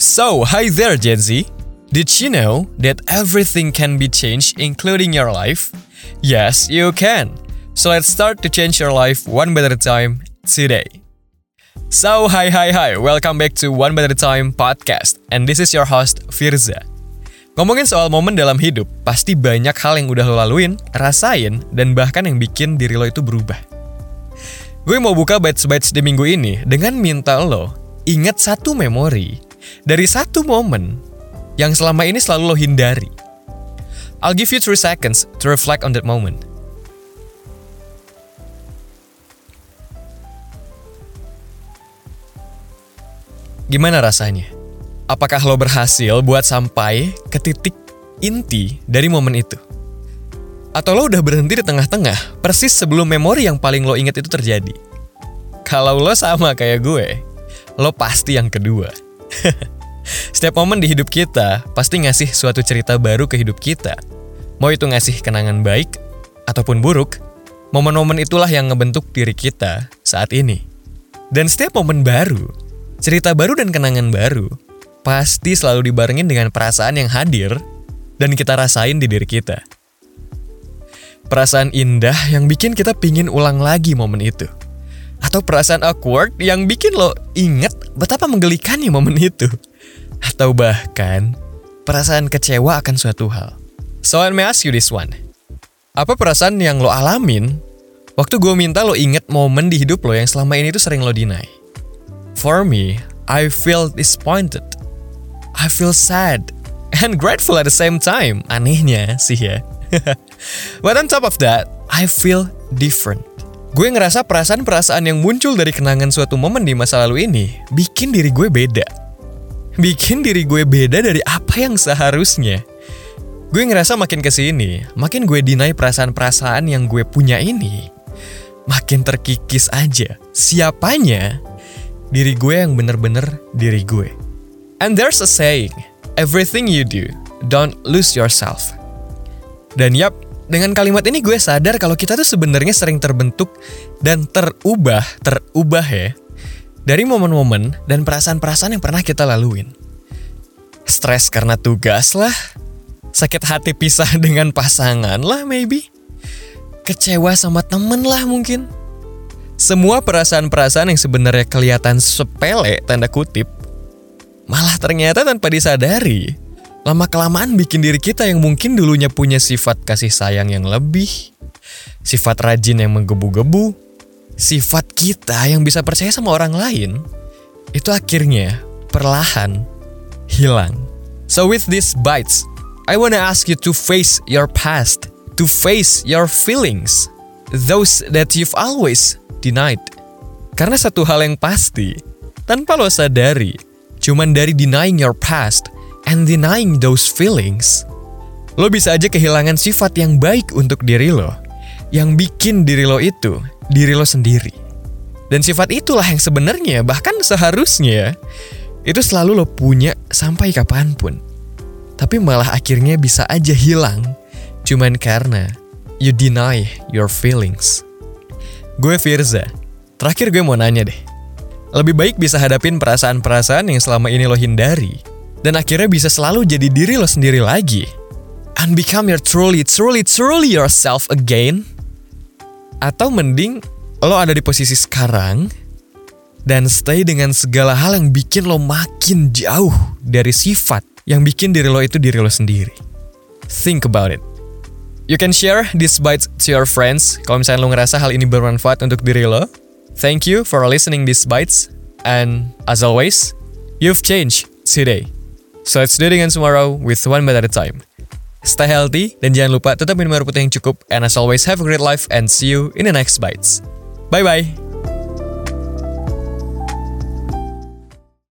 So, hi there, Gen Z. Did you know that everything can be changed, including your life? Yes, you can. So, let's start to change your life one a time today. So, hi, hi, hi. Welcome back to One a Time podcast. And this is your host, Firza. Ngomongin soal momen dalam hidup, pasti banyak hal yang udah lo laluin, rasain, dan bahkan yang bikin diri lo itu berubah. Gue mau buka bites-bites di minggu ini dengan minta lo ingat satu memori dari satu momen yang selama ini selalu lo hindari. I'll give you 3 seconds to reflect on that moment. Gimana rasanya? Apakah lo berhasil buat sampai ke titik inti dari momen itu? Atau lo udah berhenti di tengah-tengah, persis sebelum memori yang paling lo ingat itu terjadi? Kalau lo sama kayak gue, lo pasti yang kedua. Setiap momen di hidup kita pasti ngasih suatu cerita baru ke hidup kita. Mau itu ngasih kenangan baik ataupun buruk, momen-momen itulah yang ngebentuk diri kita saat ini. Dan setiap momen baru Cerita baru dan kenangan baru pasti selalu dibarengin dengan perasaan yang hadir dan kita rasain di diri kita. Perasaan indah yang bikin kita pingin ulang lagi momen itu. Atau perasaan awkward yang bikin lo inget betapa menggelikannya momen itu. Atau bahkan perasaan kecewa akan suatu hal. So let me ask you this one. Apa perasaan yang lo alamin waktu gue minta lo inget momen di hidup lo yang selama ini tuh sering lo deny? For me, I feel disappointed. I feel sad and grateful at the same time. Anehnya sih ya. But on top of that, I feel different. Gue ngerasa perasaan-perasaan yang muncul dari kenangan suatu momen di masa lalu ini bikin diri gue beda. Bikin diri gue beda dari apa yang seharusnya. Gue ngerasa makin ke sini, makin gue deny perasaan-perasaan yang gue punya ini. Makin terkikis aja. Siapanya diri gue yang bener-bener diri gue. And there's a saying, everything you do, don't lose yourself. Dan yap, dengan kalimat ini gue sadar kalau kita tuh sebenarnya sering terbentuk dan terubah, terubah ya, dari momen-momen dan perasaan-perasaan yang pernah kita laluin. Stres karena tugas lah, sakit hati pisah dengan pasangan lah maybe, kecewa sama temen lah mungkin, semua perasaan-perasaan yang sebenarnya kelihatan sepele tanda kutip malah ternyata tanpa disadari lama-kelamaan bikin diri kita yang mungkin dulunya punya sifat kasih sayang yang lebih, sifat rajin yang menggebu-gebu, sifat kita yang bisa percaya sama orang lain, itu akhirnya perlahan hilang. So with these bites, I wanna ask you to face your past, to face your feelings, those that you've always denied. Karena satu hal yang pasti, tanpa lo sadari, cuman dari denying your past and denying those feelings, lo bisa aja kehilangan sifat yang baik untuk diri lo, yang bikin diri lo itu diri lo sendiri. Dan sifat itulah yang sebenarnya bahkan seharusnya itu selalu lo punya sampai kapan pun. Tapi malah akhirnya bisa aja hilang cuman karena you deny your feelings. Gue Firza. Terakhir gue mau nanya deh. Lebih baik bisa hadapin perasaan-perasaan yang selama ini lo hindari. Dan akhirnya bisa selalu jadi diri lo sendiri lagi. And become your truly, truly, truly yourself again. Atau mending lo ada di posisi sekarang dan stay dengan segala hal yang bikin lo makin jauh dari sifat yang bikin diri lo itu diri lo sendiri. Think about it. You can share this bites to your friends kalau misalnya lo ngerasa hal ini bermanfaat untuk diri lo. Thank you for listening these bites and as always, you've changed today. So let's do it again tomorrow with one bite at a time. Stay healthy dan jangan lupa tetap minum air putih yang cukup and as always have a great life and see you in the next bites. Bye bye.